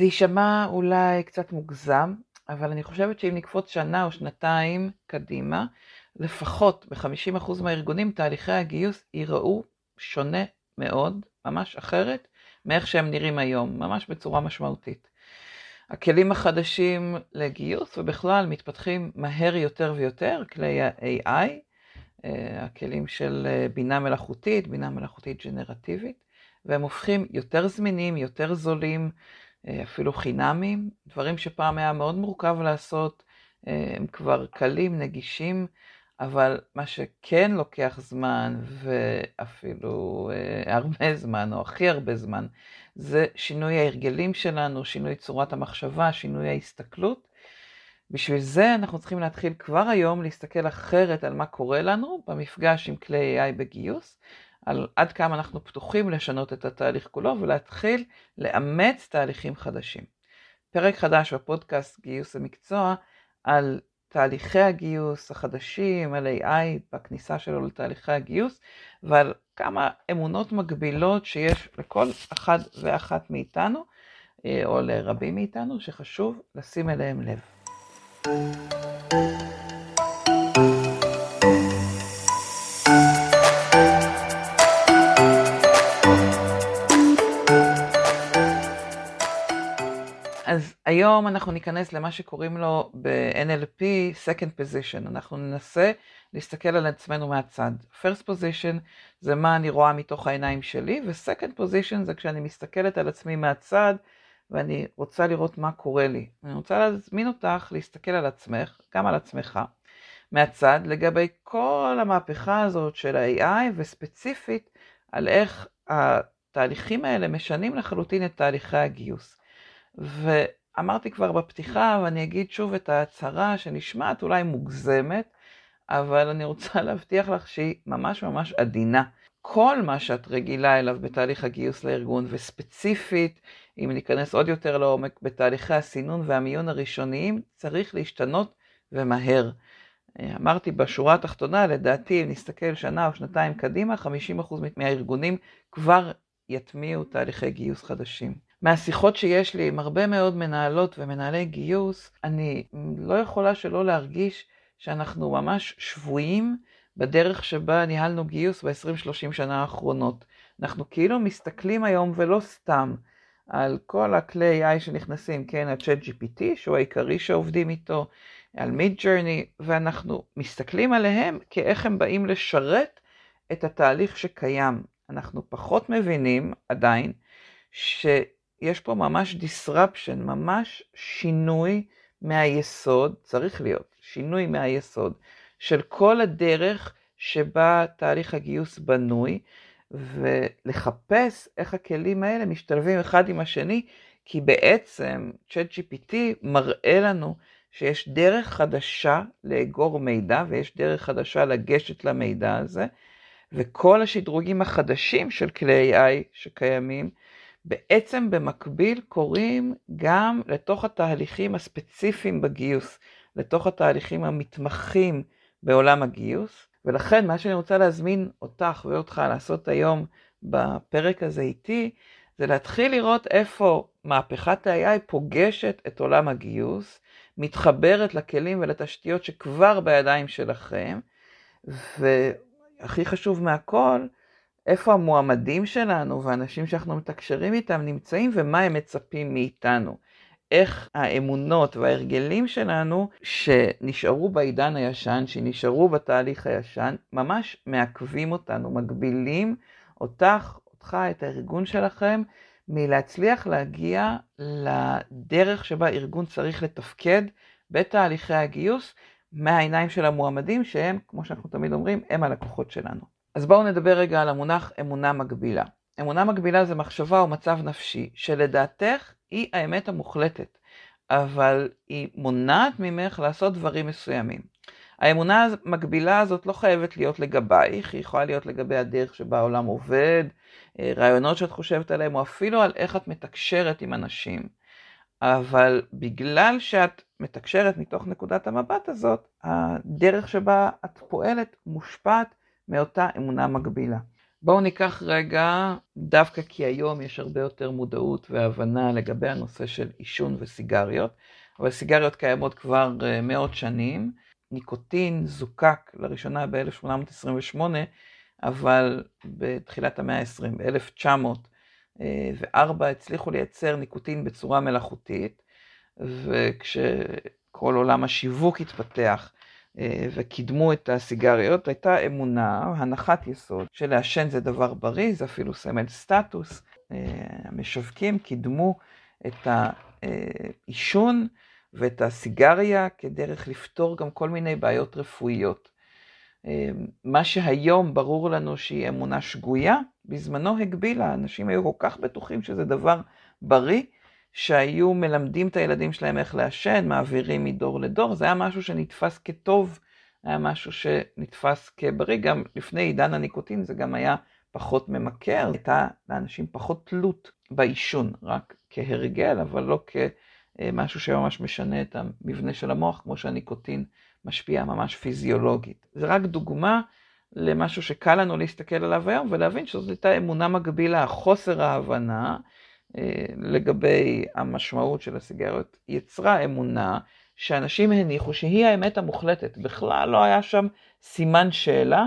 זה יישמע אולי קצת מוגזם, אבל אני חושבת שאם נקפוץ שנה או שנתיים קדימה, לפחות ב-50% מהארגונים תהליכי הגיוס ייראו שונה מאוד, ממש אחרת, מאיך שהם נראים היום, ממש בצורה משמעותית. הכלים החדשים לגיוס ובכלל מתפתחים מהר יותר ויותר, כלי ה-AI, אה, הכלים של אה, בינה מלאכותית, בינה מלאכותית ג'נרטיבית, והם הופכים יותר זמינים, יותר זולים, אפילו חינמים, דברים שפעם היה מאוד מורכב לעשות, הם כבר קלים, נגישים, אבל מה שכן לוקח זמן, ואפילו הרבה זמן, או הכי הרבה זמן, זה שינוי ההרגלים שלנו, שינוי צורת המחשבה, שינוי ההסתכלות. בשביל זה אנחנו צריכים להתחיל כבר היום להסתכל אחרת על מה קורה לנו במפגש עם כלי AI בגיוס, על עד כמה אנחנו פתוחים לשנות את התהליך כולו ולהתחיל לאמץ תהליכים חדשים. פרק חדש בפודקאסט גיוס המקצוע על תהליכי הגיוס החדשים, על AI בכניסה שלו לתהליכי הגיוס, ועל כמה אמונות מגבילות שיש לכל אחד ואחת מאיתנו, אה, או לרבים מאיתנו, שחשוב לשים אליהם לב. אז היום אנחנו ניכנס למה שקוראים לו ב-NLP Second Position. אנחנו ננסה להסתכל על עצמנו מהצד. First Position זה מה אני רואה מתוך העיניים שלי, ו-Second Position זה כשאני מסתכלת על עצמי מהצד ואני רוצה לראות מה קורה לי. אני רוצה להזמין אותך להסתכל על עצמך, גם על עצמך, מהצד, לגבי כל המהפכה הזאת של ה-AI, וספציפית על איך התהליכים האלה משנים לחלוטין את תהליכי הגיוס. ואמרתי כבר בפתיחה, ואני אגיד שוב את ההצהרה שנשמעת אולי מוגזמת, אבל אני רוצה להבטיח לך שהיא ממש ממש עדינה. כל מה שאת רגילה אליו בתהליך הגיוס לארגון, וספציפית, אם ניכנס עוד יותר לעומק בתהליכי הסינון והמיון הראשוניים, צריך להשתנות ומהר. אמרתי בשורה התחתונה, לדעתי, אם נסתכל שנה או שנתיים קדימה, 50% מהארגונים כבר יטמיעו תהליכי גיוס חדשים. מהשיחות שיש לי עם הרבה מאוד מנהלות ומנהלי גיוס, אני לא יכולה שלא להרגיש שאנחנו ממש שבויים בדרך שבה ניהלנו גיוס ב-20-30 שנה האחרונות. אנחנו כאילו מסתכלים היום ולא סתם על כל הכלי AI שנכנסים, כן, ה-chat GPT, שהוא העיקרי שעובדים איתו, על מיד ג'רני, ואנחנו מסתכלים עליהם כאיך הם באים לשרת את התהליך שקיים. אנחנו פחות מבינים עדיין שיש פה ממש disruption, ממש שינוי מהיסוד, צריך להיות שינוי מהיסוד, של כל הדרך שבה תהליך הגיוס בנוי, ולחפש איך הכלים האלה משתלבים אחד עם השני, כי בעצם ChatGPT מראה לנו שיש דרך חדשה לאגור מידע ויש דרך חדשה לגשת למידע הזה, וכל השדרוגים החדשים של כלי AI שקיימים, בעצם במקביל קורים גם לתוך התהליכים הספציפיים בגיוס, לתוך התהליכים המתמחים בעולם הגיוס, ולכן מה שאני רוצה להזמין אותך ואותך לעשות היום בפרק הזה איתי, זה להתחיל לראות איפה מהפכת ה-AI פוגשת את עולם הגיוס, מתחברת לכלים ולתשתיות שכבר בידיים שלכם, והכי חשוב מהכל, איפה המועמדים שלנו והאנשים שאנחנו מתקשרים איתם נמצאים ומה הם מצפים מאיתנו. איך האמונות וההרגלים שלנו שנשארו בעידן הישן, שנשארו בתהליך הישן, ממש מעכבים אותנו, מגבילים אותך, אותך, את הארגון שלכם, מלהצליח להגיע לדרך שבה ארגון צריך לתפקד בתהליכי הגיוס מהעיניים של המועמדים שהם, כמו שאנחנו תמיד אומרים, הם הלקוחות שלנו. אז בואו נדבר רגע על המונח אמונה מגבילה. אמונה מגבילה זה מחשבה או מצב נפשי שלדעתך היא האמת המוחלטת, אבל היא מונעת ממך לעשות דברים מסוימים. האמונה המקבילה הזאת לא חייבת להיות לגבייך, היא יכולה להיות לגבי הדרך שבה העולם עובד, אה, רעיונות שאת חושבת עליהם, או אפילו על איך את מתקשרת עם אנשים. אבל בגלל שאת מתקשרת מתוך נקודת המבט הזאת, הדרך שבה את פועלת מושפעת מאותה אמונה מגבילה. בואו ניקח רגע, דווקא כי היום יש הרבה יותר מודעות והבנה לגבי הנושא של עישון וסיגריות, אבל סיגריות קיימות כבר אה, מאות שנים. ניקוטין זוקק לראשונה ב-1828, אבל בתחילת המאה ה-20, ב-1904 הצליחו לייצר ניקוטין בצורה מלאכותית, וכשכל עולם השיווק התפתח, אה, וקידמו את הסיגריות, הייתה אמונה, הנחת יסוד, שלעשן זה דבר בריא, זה אפילו סמל סטטוס. אה, המשווקים קידמו את העישון ואת הסיגריה כדרך לפתור גם כל מיני בעיות רפואיות. אה, מה שהיום ברור לנו שהיא אמונה שגויה, בזמנו הגבילה, אנשים היו כל כך בטוחים שזה דבר בריא, שהיו מלמדים את הילדים שלהם איך לעשן, מעבירים מדור לדור, זה היה משהו שנתפס כטוב, היה משהו שנתפס כבריא, גם לפני עידן הניקוטין זה גם היה פחות ממכר, הייתה לאנשים פחות תלות בעישון, רק כהרגל, אבל לא כמשהו שממש משנה את המבנה של המוח, כמו שהניקוטין משפיע ממש פיזיולוגית. זה רק דוגמה למשהו שקל לנו להסתכל עליו היום ולהבין שזאת הייתה אמונה מגבילה, חוסר ההבנה. אה, לגבי המשמעות של הסיגריות, יצרה אמונה שאנשים הניחו שהיא האמת המוחלטת. בכלל לא היה שם סימן שאלה,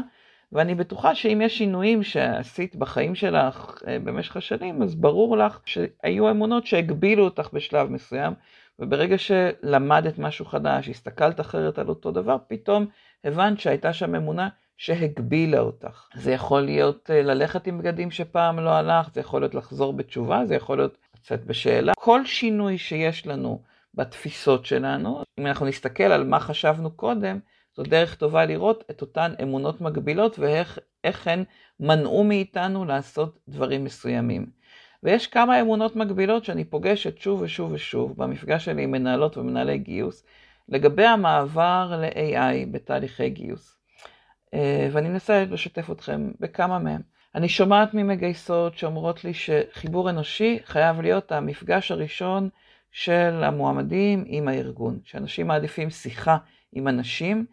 ואני בטוחה שאם יש שינויים שעשית בחיים שלך אה, במשך השנים, אז ברור לך שהיו אמונות שהגבילו אותך בשלב מסוים, וברגע שלמדת משהו חדש, הסתכלת אחרת על אותו דבר, פתאום הבנת שהייתה שם אמונה שהגבילה אותך. זה יכול להיות אה, ללכת עם בגדים שפעם לא הלכת, זה יכול להיות לחזור בתשובה, זה יכול להיות לצאת בשאלה. כל שינוי שיש לנו בתפיסות שלנו, אם אנחנו נסתכל על מה חשבנו קודם, זו דרך טובה לראות את אותן אמונות מגבילות ואיך הן מנעו מאיתנו לעשות דברים מסוימים. ויש כמה אמונות מגבילות שאני פוגשת שוב ושוב ושוב במפגש שלי עם מנהלות ומנהלי גיוס, לגבי המעבר ל-AI בתהליכי גיוס. אה, ואני מנסה לשתף אתכם בכמה מהם. אני שומעת ממגייסות שאומרות לי שחיבור אנושי חייב להיות המפגש הראשון של המועמדים עם הארגון, שאנשים מעדיפים שיחה עם אנשים,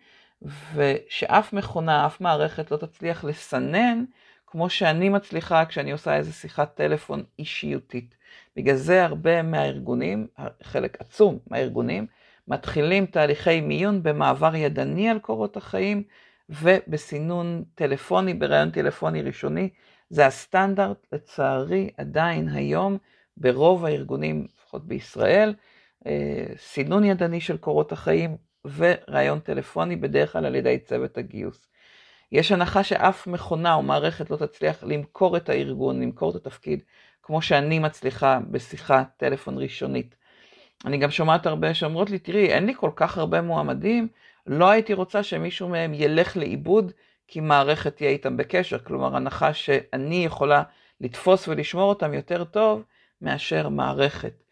ושאף מכונה, אף מערכת לא תצליח לסנן כמו שאני מצליחה כשאני עושה איזה שיחת טלפון אישיותית. בגלל זה הרבה מהארגונים, חלק עצום מהארגונים, מתחילים תהליכי מיון במעבר ידני על קורות החיים, ובסינון טלפוני, בראיון טלפוני ראשוני. זה הסטנדרט, לצערי, עדיין היום ברוב הארגונים, לפחות בישראל, אה, סינון ידני של קורות החיים וראיון טלפוני, בדרך כלל על ידי צוות הגיוס. יש הנחה שאף מכונה או מערכת לא תצליח למכור את הארגון, למכור את התפקיד, כמו שאני מצליחה בשיחת טלפון ראשונית. אני גם שומעת הרבה שאומרות לי, תראי, אין לי כל כך הרבה מועמדים, לא הייתי רוצה שמישהו מהם ילך לאיבוד, כי מערכת תהיה איתם בקשר. כלומר, הנחה שאני יכולה לתפוס ולשמור אותם יותר טוב מאשר מערכת.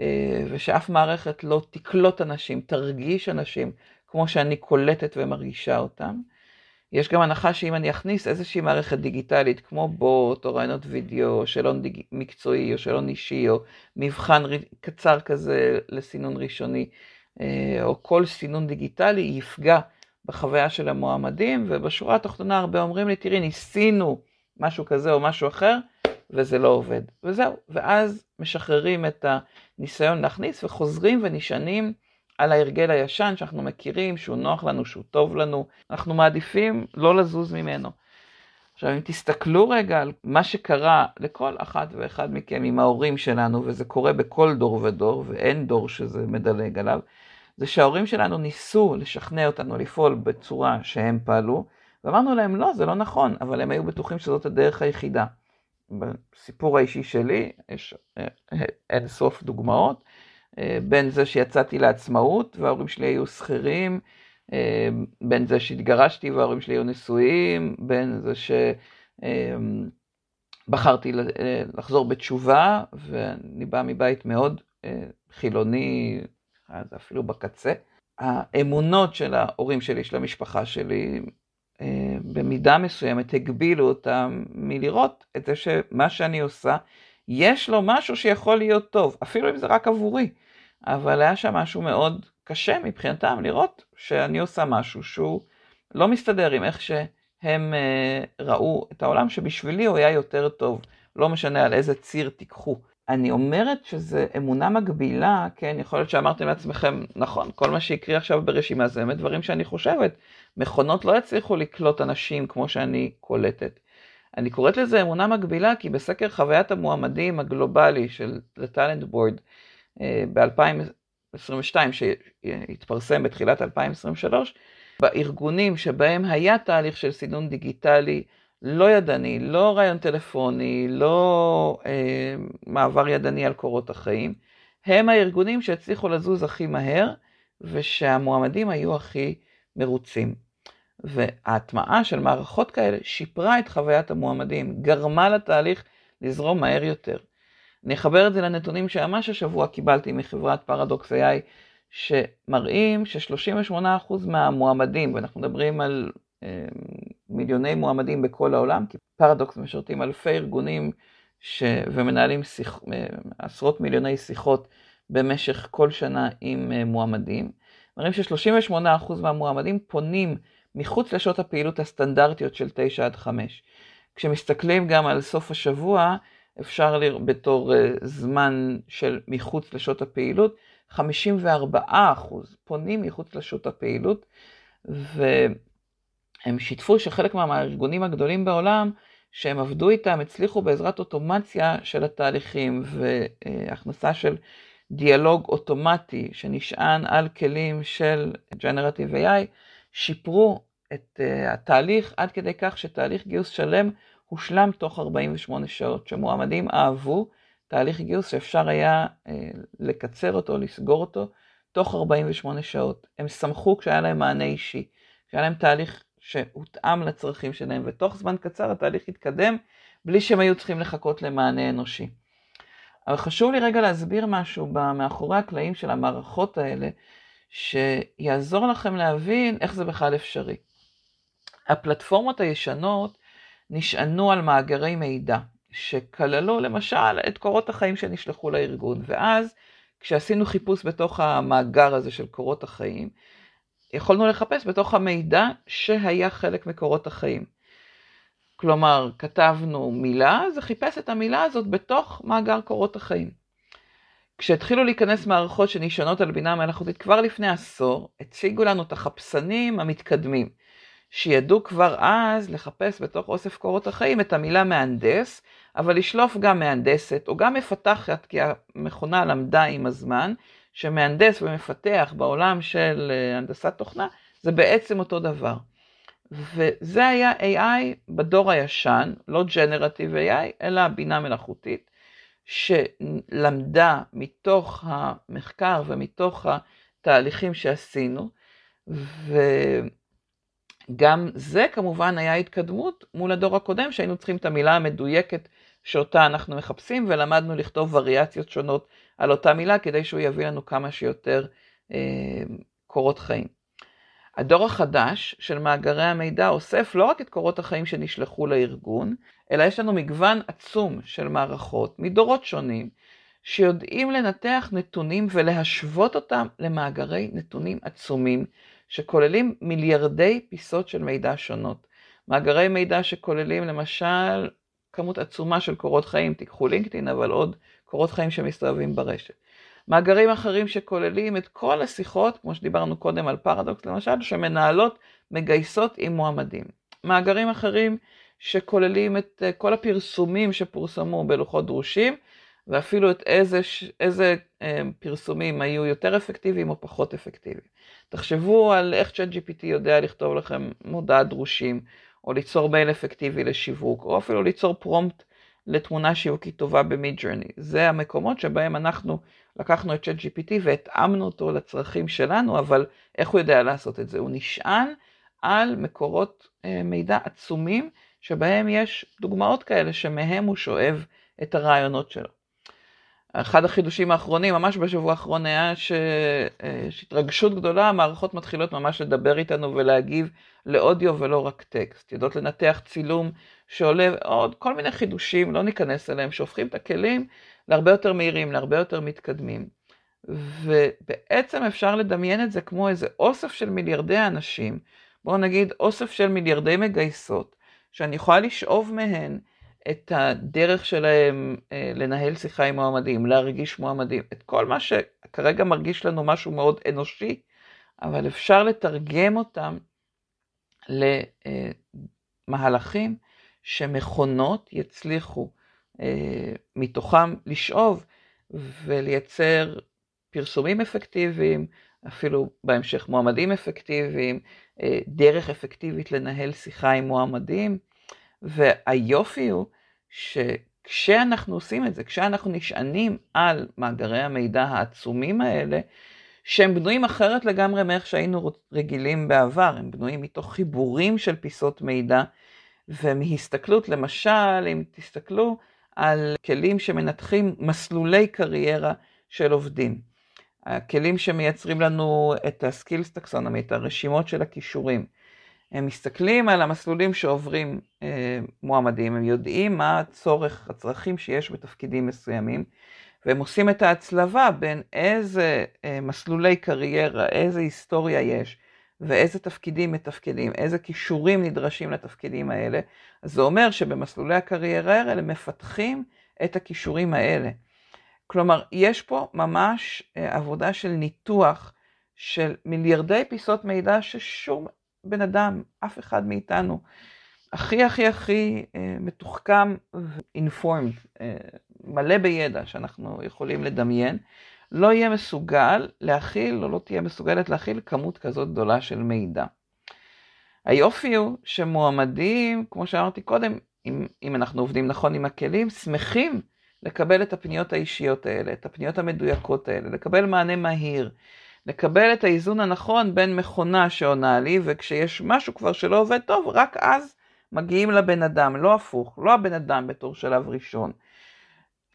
אה, ושאף מערכת לא תקלוט אנשים, תרגיש אנשים כמו שאני קולטת ומרגישה אותם. יש גם הנחה שאם אני אכניס איזושהי מערכת דיגיטלית כמו בוט או רעיונות וידאו או שאלון דיג... מקצועי או שאלון אישי או מבחן קצר כזה לסינון ראשוני או כל סינון דיגיטלי יפגע בחוויה של המועמדים, ובשורה התחתונה הרבה אומרים לי, תראי, ניסינו משהו כזה או משהו אחר, וזה לא עובד. וזהו, ואז משחררים את הניסיון להכניס וחוזרים ונשענים על ההרגל הישן שאנחנו מכירים, שהוא נוח לנו, שהוא טוב לנו, אנחנו מעדיפים לא לזוז ממנו. עכשיו, אם תסתכלו רגע על מה שקרה לכל אחת ואחד מכם עם ההורים שלנו, וזה קורה בכל דור ודור, ואין דור שזה מדלג עליו, זה שההורים שלנו ניסו לשכנע אותנו לפעול בצורה שהם פעלו, ואמרנו להם, לא, זה לא נכון, אבל הם היו בטוחים שזאת הדרך היחידה. בסיפור האישי שלי יש אה, אין סוף דוגמאות, אה, בין זה שיצאתי לעצמאות וההורים שלי היו שכירים, אה, בין זה שהתגרשתי וההורים שלי היו נשואים, בין זה שבחרתי לחזור בתשובה, ואני בא מבית מאוד חילוני, זה אפילו בקצה. האמונות של ההורים שלי, של המשפחה שלי, אה, במידה מסוימת הגבילו אותם מלראות את זה שמה שאני עושה, יש לו משהו שיכול להיות טוב, אפילו אם זה רק עבורי. אבל היה שם משהו מאוד קשה מבחינתם לראות שאני עושה משהו שהוא לא מסתדר עם איך הם uh, ראו את העולם שבשבילי הוא היה יותר טוב, לא משנה על איזה ציר תיקחו. אני אומרת שזה אמונה מגבילה, כן, יכול להיות שאמרתם לעצמכם, נכון, כל מה שהקריא עכשיו ברשימה זה באמת דברים שאני חושבת. מכונות לא יצליחו לקלוט אנשים כמו שאני קולטת. אני קוראת לזה אמונה מגבילה כי בסקר חוויית המועמדים הגלובלי של The Talent Board אה, ב-2022, שהתפרסם בתחילת 2023, בארגונים שבהם היה תהליך של סינון דיגיטלי לא ידני, לא רעיון טלפוני, לא אה, מעבר ידני על קורות החיים, הם הארגונים שהצליחו לזוז הכי מהר ושהמועמדים היו הכי מרוצים. וההטמעה של מערכות כאלה שיפרה את חוויית המועמדים, גרמה לתהליך לזרום מהר יותר. אני אחבר את זה לנתונים שממש השבוע קיבלתי מחברת פרדוקס AI, שמראים ש-38% מהמועמדים, ואנחנו מדברים על מיליוני מועמדים בכל העולם, כי פרדוקס משרתים אלפי ארגונים ש... ומנהלים שיח... אה, עשרות מיליוני שיחות במשך כל שנה עם אה, מועמדים. מראים ש-38% מהמועמדים פונים מחוץ לשעות הפעילות הסטנדרטיות של 9 עד 5. כשמסתכלים גם על סוף השבוע, אפשר לראות בתור זמן של מחוץ לשעות הפעילות, 54% פונים מחוץ לשעות הפעילות, והם שיתפו שחלק מהארגונים הגדולים בעולם, שהם עבדו איתם, הצליחו בעזרת אוטומציה של התהליכים והכנסה של דיאלוג אוטומטי שנשען על כלים של Generative AI, שיפרו את uh, התהליך עד כדי כך שתהליך גיוס שלם הושלם תוך 48 שעות, שמועמדים אהבו תהליך גיוס שאפשר היה uh, לקצר אותו, לסגור אותו, תוך 48 שעות. הם שמחו כשהיה להם מענה אישי, כשהיה להם תהליך שהותאם לצרכים שלהם, ותוך זמן קצר התהליך התקדם בלי שהם היו צריכים לחכות למענה אנושי. אבל חשוב לי רגע להסביר משהו מאחורי הקלעים של המערכות האלה, שיעזור לכם להבין איך זה בכלל אפשרי. הפלטפורמות הישנות נשענו על מאגרי מידע, שכללו למשל את קורות החיים שנשלחו לארגון, ואז כשעשינו חיפוש בתוך המאגר הזה של קורות החיים, יכולנו לחפש בתוך המידע שהיה חלק מקורות החיים. כלומר, כתבנו מילה, זה חיפש את המילה הזאת בתוך מאגר קורות החיים. כשהתחילו להיכנס מערכות שנשענות על בינה מלאכותית כבר לפני עשור, הציגו לנו את החפשנים המתקדמים, שידעו כבר אז לחפש בתוך אוסף קורות החיים את המילה מהנדס, אבל לשלוף גם מהנדסת או גם מפתחת, כי המכונה למדה עם הזמן, שמהנדס ומפתח בעולם של אה, הנדסת תוכנה, זה בעצם אותו דבר. וזה היה AI בדור הישן, לא Generative AI, אלא בינה מלאכותית. שלמדה מתוך המחקר ומתוך התהליכים שעשינו, וגם זה כמובן היה התקדמות מול הדור הקודם, שהיינו צריכים את המילה המדויקת שאותה אנחנו מחפשים, ולמדנו לכתוב וריאציות שונות על אותה מילה, כדי שהוא יביא לנו כמה שיותר אה, קורות חיים. הדור החדש של מאגרי המידע אוסף לא רק את קורות החיים שנשלחו לארגון, אלא יש לנו מגוון עצום של מערכות מדורות שונים, שיודעים לנתח נתונים ולהשוות אותם למאגרי נתונים עצומים, שכוללים מיליארדי פיסות של מידע שונות. מאגרי מידע שכוללים למשל כמות עצומה של קורות חיים, תיקחו לינקדאין, אבל עוד קורות חיים שמסתובבים ברשת. מאגרים אחרים שכוללים את כל השיחות, כמו שדיברנו קודם על פרדוקס למשל, שמנהלות מגייסות עם מועמדים. מאגרים אחרים שכוללים את אה, כל הפרסומים שפורסמו בלוחות דרושים, ואפילו את איזה, איזה אה, פרסומים היו יותר אפקטיביים או פחות אפקטיביים. תחשבו על איך ChatGPT יודע לכתוב לכם מודעת דרושים, או ליצור מייל אפקטיבי לשיווק, או אפילו ליצור פרומפט לתמונה שיווקית טובה במידג'רני. זה המקומות שבהם אנחנו לקחנו את ChatGPT והתאמנו אותו לצרכים שלנו, אבל איך הוא יודע לעשות את זה? הוא נשען על מקורות אה, מידע עצומים, שבהם יש דוגמאות כאלה שמהם הוא שואב את הרעיונות שלו. אחד החידושים האחרונים, ממש בשבוע האחרון, היה שיש התרגשות גדולה, המערכות מתחילות ממש לדבר איתנו ולהגיב לאודיו ולא רק טקסט. יודעות לנתח צילום שעולה עוד כל מיני חידושים, לא ניכנס אליהם, שהופכים את הכלים להרבה יותר מהירים, להרבה יותר מתקדמים. ובעצם אפשר לדמיין את זה כמו איזה אוסף של מיליארדי אנשים, בואו נגיד אוסף של מיליארדי מגייסות, שאני יכולה לשאוב מהן את הדרך שלהם אה, לנהל שיחה עם מועמדים, להרגיש מועמדים, את כל מה שכרגע מרגיש לנו משהו מאוד אנושי, אבל אפשר לתרגם אותם למהלכים שמכונות יצליחו אה, מתוכם לשאוב ולייצר פרסומים אפקטיביים, אפילו בהמשך מועמדים אפקטיביים, אה, דרך אפקטיבית לנהל שיחה עם מועמדים, והיופי הוא שכשאנחנו עושים את זה, כשאנחנו נשענים על מאגרי המידע העצומים האלה, שהם בנויים אחרת לגמרי מאיך שהיינו רגילים בעבר, הם בנויים מתוך חיבורים של פיסות מידע ומהסתכלות, למשל, אם תסתכלו על כלים שמנתחים מסלולי קריירה של עובדים. הכלים שמייצרים לנו את הסקילס טקסונומי, את הרשימות של הכישורים. הם מסתכלים על המסלולים שעוברים אה, מועמדים, הם יודעים מה הצורך, הצרכים שיש בתפקידים מסוימים, והם עושים את ההצלבה בין איזה אה, מסלולי קריירה, איזה היסטוריה יש, ואיזה תפקידים מתפקדים, איזה כישורים נדרשים לתפקידים האלה. אז זה אומר שבמסלולי הקריירה האלה מפתחים את הכישורים האלה. כלומר, יש פה ממש אה, עבודה של ניתוח של מיליארדי פיסות מידע ששום בן אדם, אף אחד מאיתנו, הכי הכי הכי אה, מתוחכם ו-informed, אה, מלא בידע שאנחנו יכולים לדמיין, לא יהיה מסוגל להכיל או לא תהיה מסוגלת להכיל כמות כזאת גדולה של מידע. היופי הוא שמועמדים, כמו שאמרתי קודם, אם, אם אנחנו עובדים נכון עם הכלים, שמחים לקבל את הפניות האישיות האלה, את הפניות המדויקות האלה, לקבל מענה מהיר, לקבל את האיזון הנכון בין מכונה שעונה לי, וכשיש משהו כבר שלא עובד טוב, רק אז מגיעים לבן אדם, לא הפוך, לא הבן אדם בתור שלב ראשון.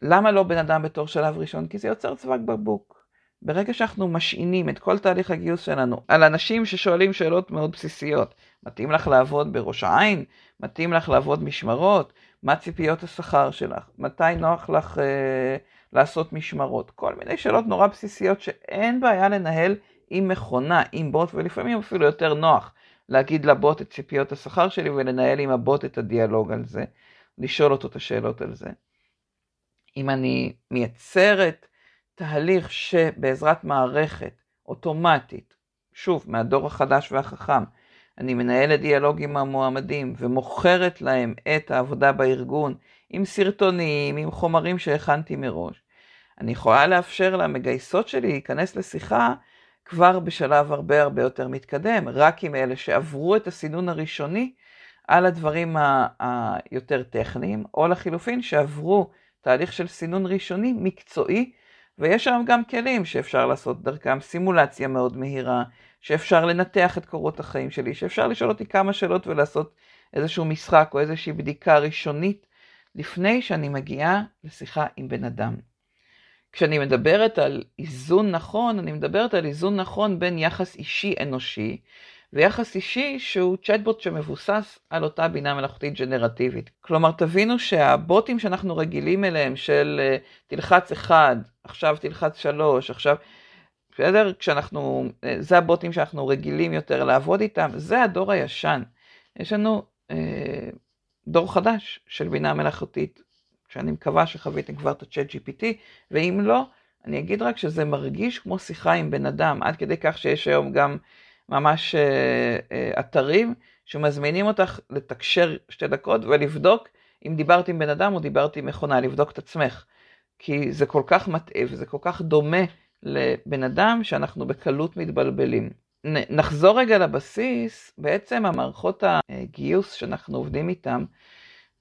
למה לא בן אדם בתור שלב ראשון? כי זה יוצר צוואק בקבוק. ברגע שאנחנו משעינים את כל תהליך הגיוס שלנו על אנשים ששואלים שאלות מאוד בסיסיות, מתאים לך לעבוד בראש העין? מתאים לך לעבוד משמרות? מה ציפיות השכר שלך? מתי נוח לך אה, לעשות משמרות? כל מיני שאלות נורא בסיסיות שאין בעיה לנהל עם מכונה, עם בוט, ולפעמים אפילו יותר נוח להגיד לבוט את ציפיות השכר שלי ולנהל עם הבוט את הדיאלוג על זה, לשאול אותו את השאלות על זה. אם אני מייצרת תהליך שבעזרת מערכת אוטומטית, שוב, מהדור החדש והחכם, אני מנהלת דיאלוג עם המועמדים ומוכרת להם את העבודה בארגון עם סרטונים, עם חומרים שהכנתי מראש, אני יכולה לאפשר למגייסות שלי להיכנס לשיחה כבר בשלב הרבה הרבה יותר מתקדם, רק עם אלה שעברו את הסינון הראשוני על הדברים היותר טכניים, או לחילופין שעברו תהליך של סינון ראשוני מקצועי, ויש שם גם כלים שאפשר לעשות דרכם סימולציה מאוד מהירה, שאפשר לנתח את קורות החיים שלי, שאפשר לשאול אותי כמה שאלות ולעשות איזשהו משחק או איזושהי בדיקה ראשונית לפני שאני מגיעה לשיחה עם בן אדם. כשאני מדברת על איזון נכון, אני מדברת על איזון נכון בין יחס אישי אנושי ויחס אישי שהוא צ'טבוט שמבוסס על אותה בינה מלאכותית ג'נרטיבית. כלומר, תבינו שהבוטים שאנחנו רגילים אליהם של אה, תלחץ 1, עכשיו תלחץ 3, עכשיו... בסדר? כשאנחנו, אה, זה הבוטים שאנחנו רגילים יותר לעבוד איתם, זה הדור הישן. יש לנו אה, דור חדש של בינה מלאכותית, שאני מקווה שחוויתם כבר את ה-chat GPT, ואם לא, אני אגיד רק שזה מרגיש כמו שיחה עם בן אדם, עד כדי כך שיש היום גם ממש אה, אה, אתרים שמזמינים אותך לתקשר שתי דקות ולבדוק אם דיברת עם בן אדם או דיברת עם מכונה, לבדוק את עצמך. כי זה כל כך מטעה וזה כל כך דומה לבן אדם שאנחנו בקלות מתבלבלים. נחזור רגע לבסיס, בעצם המערכות הגיוס שאנחנו עובדים איתם,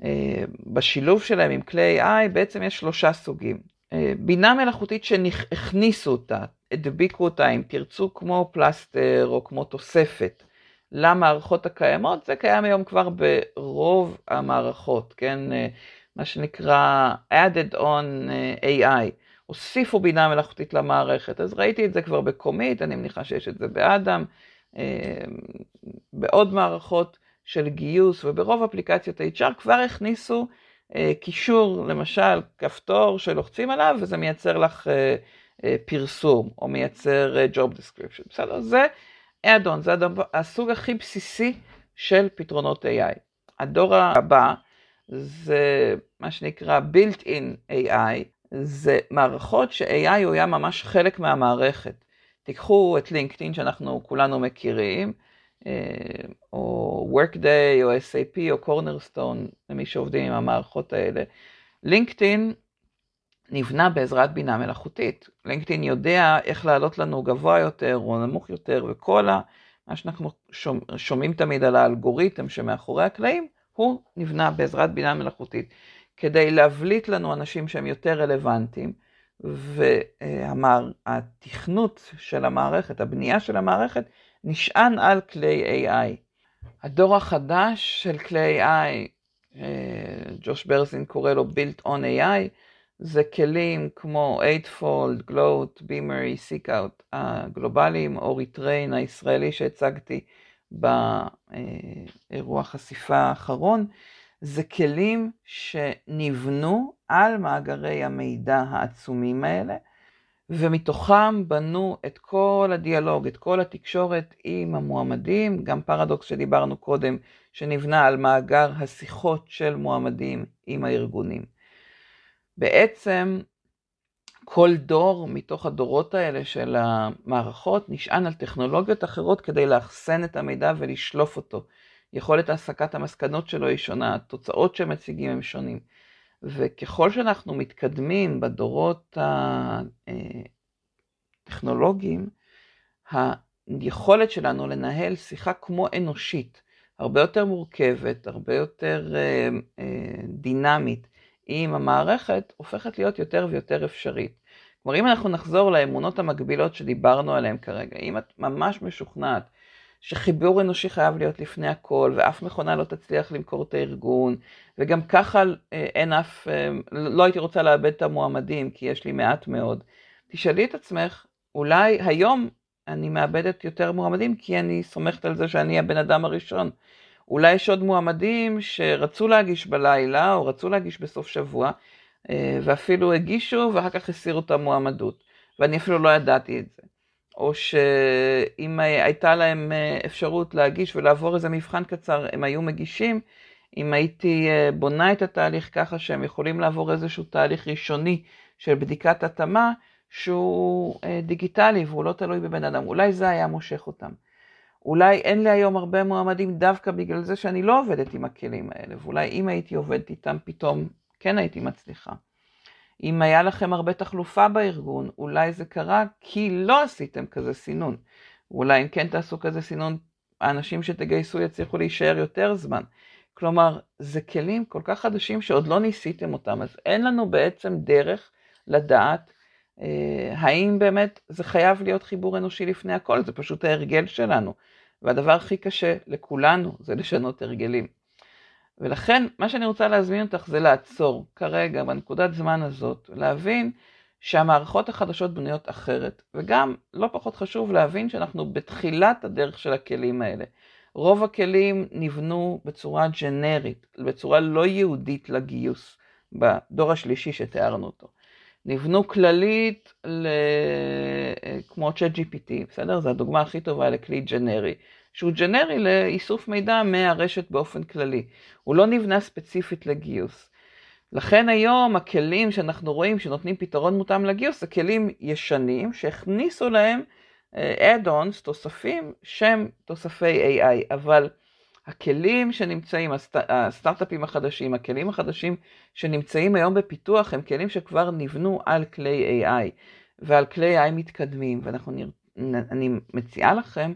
אה, בשילוב שלהם עם כלי AI, בעצם יש שלושה סוגים. בינה מלאכותית שהכניסו אותה, הדביקו אותה, אם תרצו, כמו פלסטר או כמו תוספת למערכות הקיימות, זה קיים היום כבר ברוב המערכות, כן? אה, מה שנקרא added on AI. הוסיפו בינה מלאכותית למערכת, אז ראיתי את זה כבר בקומית, אני מניחה שיש את זה באדם, בעוד מערכות. של גיוס, וברוב אפליקציות HR כבר הכניסו אה, קישור, למשל כפתור שלוחצים עליו וזה מייצר לך אה, אה, פרסום, או מייצר אה, job description, בסדר? זה add-on זה הדבר, הסוג הכי בסיסי של פתרונות AI. הדור הבא זה מה שנקרא built-in AI, זה מערכות ש-AI הוא היה ממש חלק מהמערכת. תיקחו את לינקדאין שאנחנו כולנו מכירים, אה, או Workday, או SAP, או Cornerstone, למי שעובדים עם המערכות האלה. לינקדאין נבנה בעזרת בינה מלאכותית. לינקדאין יודע איך לעלות לנו גבוה יותר או נמוך יותר, וכל ה... מה שאנחנו שומעים תמיד על האלגוריתם שמאחורי הקלעים, הוא נבנה בעזרת בינה מלאכותית, כדי להבליט לנו אנשים שהם יותר רלוונטיים, והתכנות של המערכת, הבנייה של המערכת, נשען על כלי AI. הדור החדש של כלי AI, אה, ג'וש ברזין קורא לו Built on AI, זה כלים כמו 8fold, Gloat, Beamer, Seekout הגלובליים, או Retrain הישראלי שהצגתי באירוע חשיפה האחרון, זה כלים שנבנו על מאגרי המידע העצומים האלה, ומתוכם בנו את כל הדיאלוג, את כל התקשורת עם המועמדים, גם פרדוקס שדיברנו קודם, שנבנה על מאגר השיחות של מועמדים עם הארגונים. בעצם כל דור מתוך הדורות האלה של המערכות נשען על טכנולוגיות אחרות כדי לאחסן את המידע ולשלוף אותו. יכולת הסקת המסקנות שלו היא שונה, התוצאות שמציגים הם שונים. וככל שאנחנו מתקדמים בדורות הטכנולוגיים, היכולת שלנו לנהל שיחה כמו אנושית, הרבה יותר מורכבת, הרבה יותר אה, אה, דינמית, עם המערכת הופכת להיות יותר ויותר אפשרית. כלומר, אם אנחנו נחזור לאמונות המקבילות שדיברנו עליהן כרגע, אם את ממש משוכנעת שחיבור אנושי חייב להיות לפני הכל, ואף מכונה לא תצליח למכור את הארגון, וגם ככה אה, אין אף, אה, לא הייתי רוצה לאבד את המועמדים, כי יש לי מעט מאוד. תשאלי את עצמך, אולי היום אני מאבדת יותר מועמדים, כי אני סומכת על זה שאני הבן אדם הראשון. אולי יש עוד מועמדים שרצו להגיש בלילה, או רצו להגיש בסוף שבוע, אה, ואפילו הגישו, ואחר כך הסירו את המועמדות, ואני אפילו לא ידעתי את זה. או שאם הייתה להם אה, אפשרות להגיש ולעבור איזה מבחן קצר, הם היו מגישים. אם הייתי אה, בונה את התהליך ככה שהם יכולים לעבור איזשהו תהליך ראשוני של בדיקת התאמה, שהוא דיגיטלי והוא לא תלוי בבן אדם, אולי זה היה מושך אותם. אולי אין לי היום הרבה מועמדים דווקא בגלל זה שאני לא עובדת עם הכלים האלה, ואולי אם הייתי עובדת איתם פתאום כן הייתי מצליחה. אם היה לכם הרבה תחלופה בארגון, אולי זה קרה כי לא עשיתם כזה סינון. אולי אם כן תעשו כזה סינון, האנשים שתגייסו יצליחו להישאר יותר זמן. כלומר, זה כלים כל כך חדשים שעוד לא ניסיתם אותם, אז אין לנו בעצם דרך לדעת האם באמת זה חייב להיות חיבור אנושי לפני הכל, זה פשוט ההרגל שלנו. והדבר הכי קשה לכולנו זה לשנות הרגלים. ולכן מה שאני רוצה להזמין אותך זה לעצור כרגע בנקודת זמן הזאת, להבין שהמערכות החדשות בנויות אחרת, וגם לא פחות חשוב להבין שאנחנו בתחילת הדרך של הכלים האלה. רוב הכלים נבנו בצורה ג'נרית, בצורה לא יהודית לגיוס, בדור השלישי שתיארנו אותו. נבנו כללית ל... כמו צ'אט GPT, בסדר? זו הדוגמה הכי טובה לכלי ג'נרי, שהוא ג'נרי לאיסוף מידע מהרשת באופן כללי. הוא לא נבנה ספציפית לגיוס. לכן היום הכלים שאנחנו רואים שנותנים פתרון מותאם לגיוס, זה כלים ישנים שהכניסו להם add-ons, תוספים, שהם תוספי AI, אבל הכלים שנמצאים, הסט... הסטארט-אפים החדשים, הכלים החדשים שנמצאים היום בפיתוח, הם כלים שכבר נבנו על כלי AI ועל כלי AI מתקדמים, ואנחנו נר... אני מציעה לכם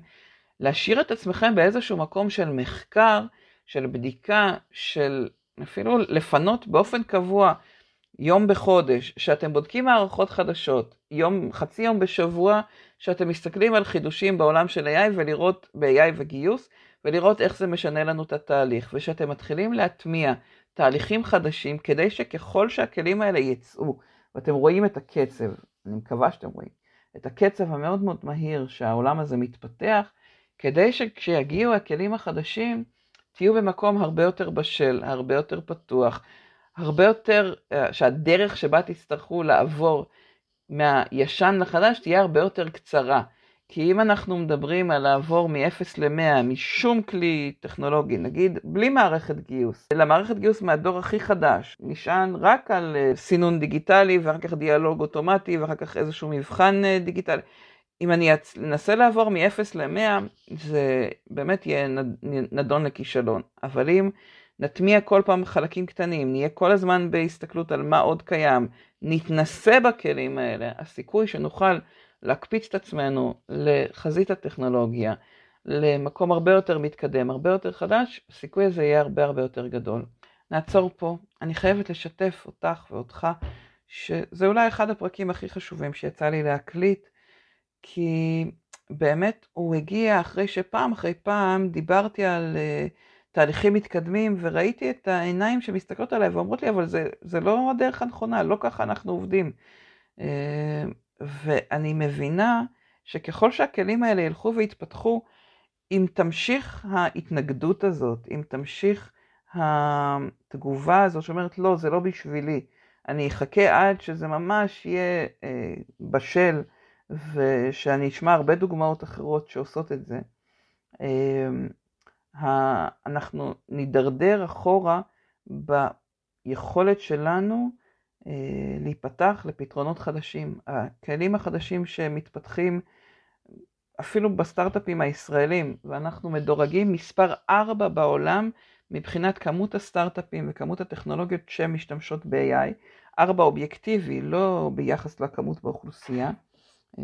להשאיר את עצמכם באיזשהו מקום של מחקר, של בדיקה, של אפילו לפנות באופן קבוע יום בחודש, שאתם בודקים מערכות חדשות, יום, חצי יום בשבוע, שאתם מסתכלים על חידושים בעולם של AI ולראות ב-AI וגיוס, ולראות איך זה משנה לנו את התהליך, ושאתם מתחילים להטמיע תהליכים חדשים, כדי שככל שהכלים האלה יצאו, ואתם רואים את הקצב, אני מקווה שאתם רואים, את הקצב המאוד מאוד מהיר שהעולם הזה מתפתח, כדי שכשיגיעו הכלים החדשים, תהיו במקום הרבה יותר בשל, הרבה יותר פתוח, הרבה יותר, אה, שהדרך שבה תצטרכו לעבור מהישן לחדש תהיה הרבה יותר קצרה. כי אם אנחנו מדברים על לעבור מ-0 ל-100 משום כלי טכנולוגי, נגיד בלי מערכת גיוס, אלא מערכת גיוס מהדור הכי חדש, נשען רק על uh, סינון דיגיטלי ואחר כך דיאלוג אוטומטי ואחר כך איזשהו מבחן uh, דיגיטלי. אם אני אנסה לעבור מ-0 ל-100, זה באמת יהיה נדון לכישלון. אבל אם נטמיע כל פעם חלקים קטנים, נהיה כל הזמן בהסתכלות על מה עוד קיים, נתנסה בכלים האלה, הסיכוי שנוכל להקפיץ את עצמנו לחזית הטכנולוגיה, למקום הרבה יותר מתקדם, הרבה יותר חדש, הסיכוי הזה יהיה הרבה הרבה יותר גדול. נעצור פה. אני חייבת לשתף אותך ואותך, שזה אולי אחד הפרקים הכי חשובים שיצא לי להקליט, כי באמת הוא הגיע אחרי שפעם אחרי פעם דיברתי על uh, תהליכים מתקדמים, וראיתי את העיניים שמסתכלות עליי ואומרות לי, אבל זה, זה לא הדרך הנכונה, לא ככה אנחנו עובדים. Uh, ואני מבינה שככל שהכלים האלה ילכו ויתפתחו, אם תמשיך ההתנגדות הזאת, אם תמשיך התגובה הזאת שאומרת, לא, זה לא בשבילי, אני אחכה עד שזה ממש יהיה אה, בשל, ושאני אשמע הרבה דוגמאות אחרות שעושות את זה, אה, אנחנו נידרדר אחורה ביכולת שלנו להיפתח לפתרונות חדשים. הכלים החדשים שמתפתחים אפילו בסטארט-אפים הישראלים, ואנחנו מדורגים מספר 4 בעולם מבחינת כמות הסטארט-אפים וכמות הטכנולוגיות שמשתמשות ב-AI, 4 אובייקטיבי, לא ביחס לכמות באוכלוסייה. אה,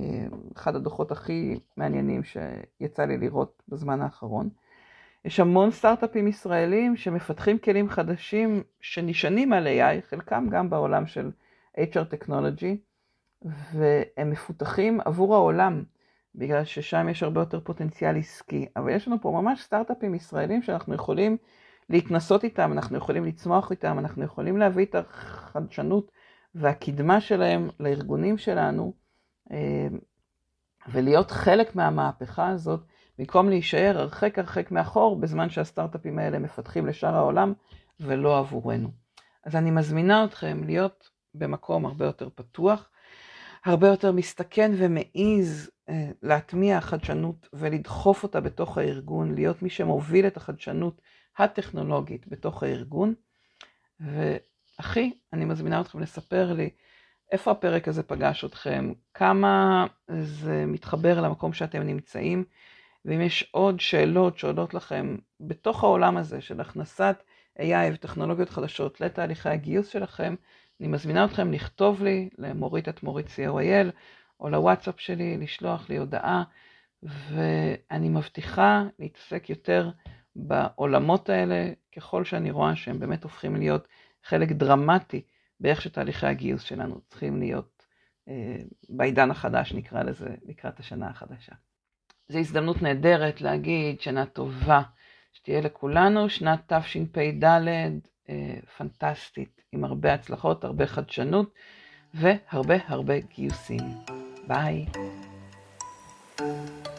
אחד הדוחות הכי מעניינים שיצא לי לראות בזמן האחרון. יש המון סטארט-אפים ישראלים שמפתחים כלים חדשים שנשענים על AI, חלקם גם בעולם של HR Technology, והם מפותחים עבור העולם, בגלל ששם יש הרבה יותר פוטנציאל עסקי. אבל יש לנו פה ממש סטארט-אפים ישראלים שאנחנו יכולים להתנסות איתם, אנחנו יכולים לצמוח איתם, אנחנו יכולים להביא את החדשנות והקדמה שלהם לארגונים שלנו, אה, ולהיות חלק מהמהפכה הזאת. במקום להישאר הרחק הרחק מאחור בזמן שהסטארט-אפים האלה מפתחים לשאר העולם ולא עבורנו. אז אני מזמינה אתכם להיות במקום הרבה יותר פתוח, הרבה יותר מסתכן ומעיז אה, להטמיע חדשנות ולדחוף אותה בתוך הארגון, להיות מי שמוביל את החדשנות הטכנולוגית בתוך הארגון. ואחי, אני מזמינה אתכם לספר לי איפה הפרק הזה פגש אתכם, כמה זה מתחבר למקום שאתם נמצאים. ואם יש עוד שאלות שעולות לכם בתוך העולם הזה של הכנסת AI וטכנולוגיות חדשות לתהליכי הגיוס שלכם, אני מזמינה אתכם לכתוב לי למורית את מורית co.il או לוואטסאפ שלי, לשלוח לי הודעה, ואני מבטיחה להתעסק יותר בעולמות האלה, ככל שאני רואה שהם באמת הופכים להיות חלק דרמטי באיך שתהליכי הגיוס שלנו צריכים להיות אה, בעידן החדש, נקרא לזה, לקראת השנה החדשה. זו הזדמנות נהדרת להגיד שנה טובה, שתהיה לכולנו שנת תשפ"ד אה, פנטסטית, עם הרבה הצלחות, הרבה חדשנות והרבה הרבה גיוסים. ביי. Bye.